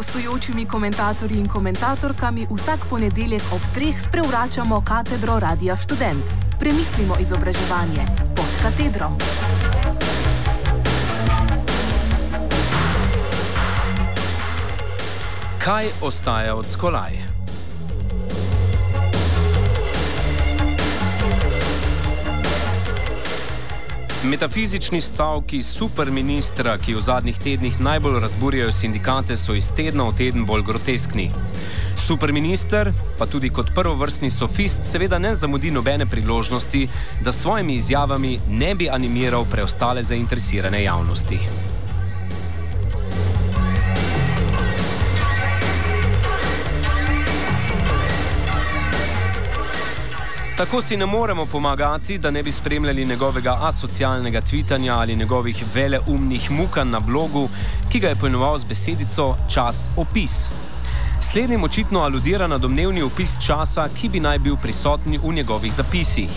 gostujočimi komentatorji in komentatorkami vsak ponedeljek ob treh sprevračamo katedro Radia Student. Premislimo izobraževanje pod katedrom. Kaj ostaja od skolaj? Metafizični stavki superministra, ki v zadnjih tednih najbolj razburjajo sindikate, so iz tedna v teden bolj groteskni. Superminister, pa tudi kot prvovrstni sofist, seveda ne zamudi nobene priložnosti, da s svojimi izjavami ne bi animiral preostale zainteresirane javnosti. Tako si ne moremo pomagati, da ne bi spremljali njegovega asocialnega tvitanja ali njegovih veleumnih mukanj na blogu, ki ga je poimenoval z besedico čas opis. Slednjim očitno aludira na domnevni opis časa, ki bi naj bil prisoten v njegovih zapisih.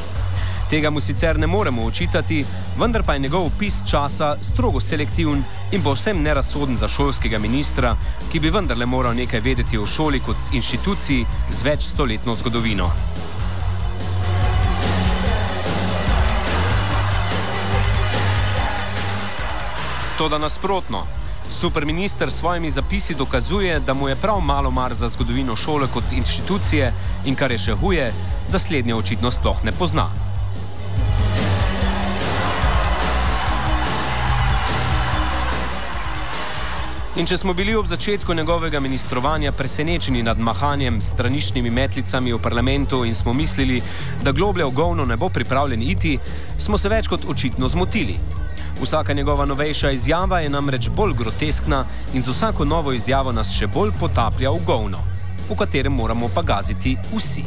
Tega mu sicer ne moremo očitati, vendar pa je njegov opis časa strogo selektiven in povsem nerasoden za šolskega ministra, ki bi vendarle moral nekaj vedeti o šoli kot inštituciji z več stoletno zgodovino. Toda nasprotno. Superminister s svojimi zapisi dokazuje, da mu je prav malo mar za zgodovino šole kot inštitucije in kar je še huje, da slednje očitno sploh ne pozna. In če smo bili ob začetku njegovega ministrovanja presenečeni nad mahanjem s straničnimi metlicami v parlamentu in smo mislili, da globlje v govno ne bo pripravljen iti, smo se več kot očitno zmotili. Vsaka njegova novejša izjava je namreč bolj groteskna in z vsako novo izjavo nas še bolj potaplja v govno, v katerem moramo pa gaziti vsi.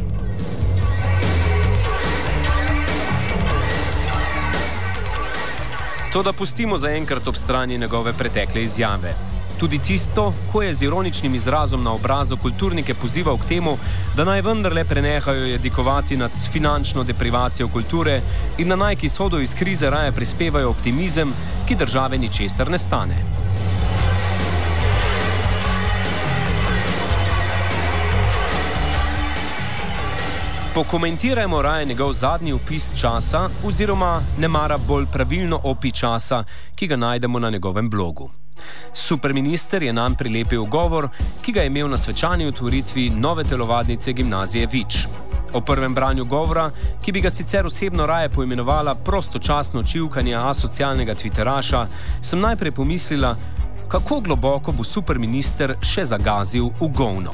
To, da pustimo zaenkrat ob strani njegove pretekle izjave. Tudi tisto, ko je z ironičnim izrazom na obrazu kulturnike pozival k temu, da naj vendarle prenehajo jedikovati nad finančno deprivacijo kulture in da naj ki sodo iz krize raje prispevajo optimizem, ki države ničesar ne stane. Pokomentirajmo raje njegov zadnji opis časa, oziroma ne mara bolj pravilno opi časa, ki ga najdemo na njegovem blogu. Superminister je nam prilepil govor, ki ga je imel na svečani otvoritvi nove telovadnice gimnazije Vič. O prvem branju govora, ki bi ga sicer osebno raje poimenovala prostočasno čivkanje asocialnega Twitteraša, sem najprej pomislila, kako globoko bo superminister še zagazil v govno.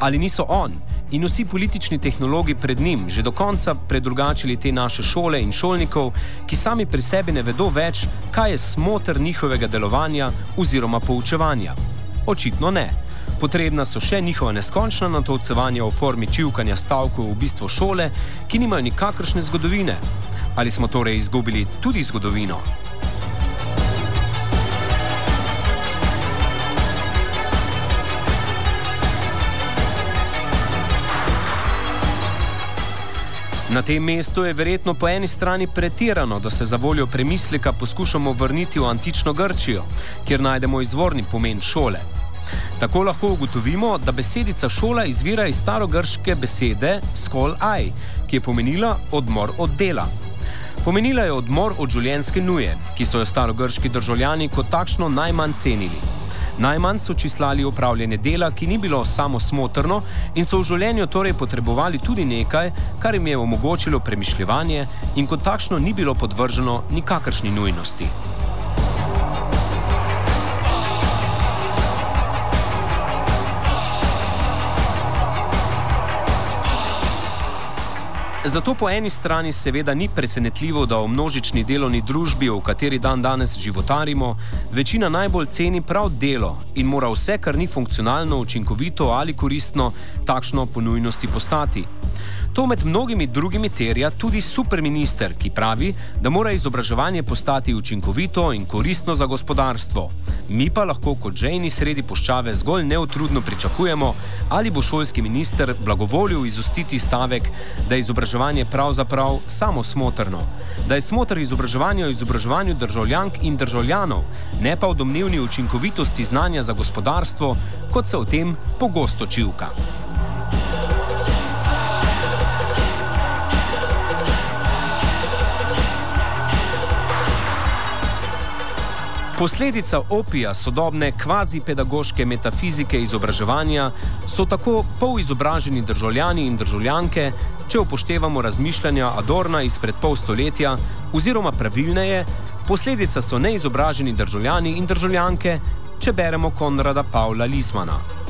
Ali niso on? In vsi politični tehnologi pred njim že do konca predrugačili te naše šole in šolnikov, ki sami pri sebi ne vedo več, kaj je smotr njihovega delovanja oziroma poučevanja. Očitno ne. Potrebna so še njihova neskončna natovcevanja v formi čivkanja stavkov v bistvu šole, ki nimajo nikakršne zgodovine. Ali smo torej izgubili tudi zgodovino? Na tem mestu je verjetno po eni strani pretirano, da se za voljo premisleka poskušamo vrniti v antično Grčijo, kjer najdemo izvorni pomen šole. Tako lahko ugotovimo, da besedica šola izvira iz starogrške besede skol aj, ki je pomenila odmor od dela. Pomenila je odmor od življenjske nuje, ki so jo starogrški državljani kot takšno najmanj cenili. Najmanj so čislali upravljanje dela, ki ni bilo samo smotrno in so v življenju torej potrebovali tudi nekaj, kar jim je omogočilo premišljevanje in kot takšno ni bilo podvrženo nikakršni nujnosti. Zato po eni strani seveda ni presenetljivo, da v množični delovni družbi, v kateri dan danes životarimo, večina najbolj ceni prav delo in mora vse, kar ni funkcionalno, učinkovito ali koristno, takšno po nujnosti postati. To med mnogimi drugimi terja tudi superminister, ki pravi, da mora izobraževanje postati učinkovito in koristno za gospodarstvo. Mi pa lahko kot žejni sredi poščave zgolj neutrudno pričakujemo, ali bo šolski minister blagovolil izustiti stavek, da je izobraževanje pravzaprav samo smotrno, da je smotr izobraževanja o izobraževanju državljank in državljanov, ne pa o domnevni učinkovitosti znanja za gospodarstvo, kot se o tem pogosto čivka. Posledica opija sodobne kvazi-pedagoške metafizike izobraževanja so tako polizobraženi državljani in državljanke, če upoštevamo razmišljanja Adorna izpred pol stoletja, oziroma pravilneje, posledica so neizobraženi državljani in državljanke, če beremo Konrada Pavla Lismana.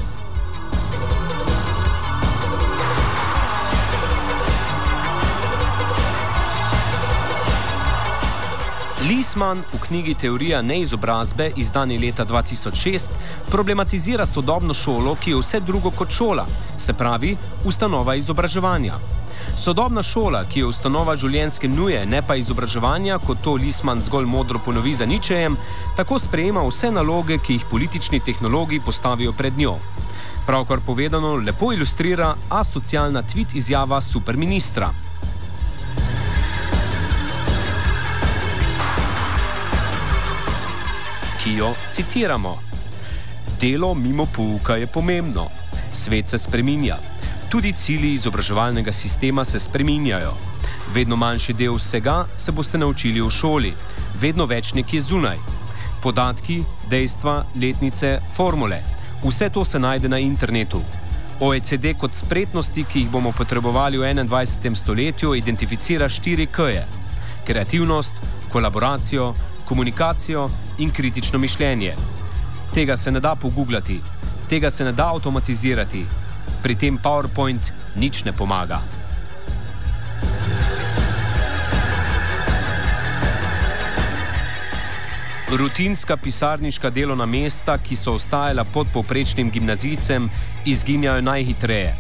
Lisman v knjigi Teorija neizobrazbe, izdani leta 2006, problematizira sodobno šolo, ki je vse drugo kot šola, se pravi, ustanova izobraževanja. Sodobna šola, ki je ustanova življenjske nuje, ne pa izobraževanja, kot to Lisman zgolj modro ponovi za ničejem, tako sprejema vse naloge, ki jih politični tehnologi postavijo pred njo. Pravkar povedano, lepo ilustrira asocialna tweet izjava superministra. Ki jo citiramo. Delo mimo pouka je pomembno. Svet se spreminja. Tudi cilji izobraževalnega sistema se spreminjajo. Vedno manjši del vsega se boste naučili v šoli, vedno več nekje zunaj. Podatki, dejstva, letnice, formule. Vse to se najde na internetu. OECD kot spretnosti, ki jih bomo potrebovali v 21. stoletju, identificira štiri K-je: kreativnost, kolaboracijo, komunikacijo in kritično mišljenje. Tega se ne da pogooglati, tega se ne da avtomatizirati, pri tem PowerPoint nič ne pomaga. Rutinska pisarniška delovna mesta, ki so ostajala pod povprečnim gimnazijcem, izginjajo najhitreje.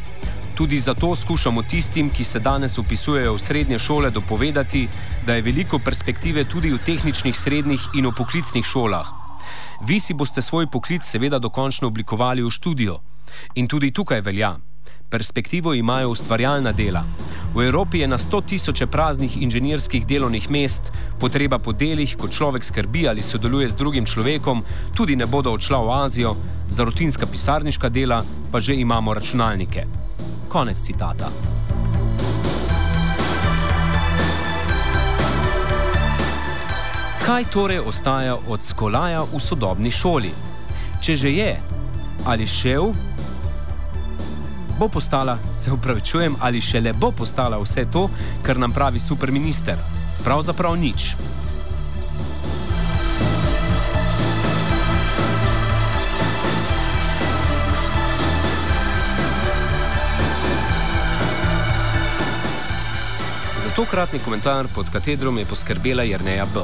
Tudi zato skušamo tistim, ki se danes upisujejo v srednje šole, dopovedati, da je veliko perspektive tudi v tehničnih srednjih in v poklicnih šolah. Vi si boste svoj poklic seveda dokončno oblikovali v študijo. In tudi tukaj velja. Perspektivo imajo ustvarjalna dela. V Evropi je na sto tisoče praznih inženirskih delovnih mest, potreba po delih, ko človek skrbi ali sodeluje z drugim človekom, tudi ne bodo odšla v Azijo, za rutinska pisarniška dela pa že imamo računalnike. Konec citata. Kaj torej ostaja od skolaja v sodobni šoli? Če že je ali šel, bo postala, se upravičujem, ali šele bo postala vse to, kar nam pravi superminister. Pravzaprav nič. Tokratni komentar pod katedrom je poskrbela Jrneja B.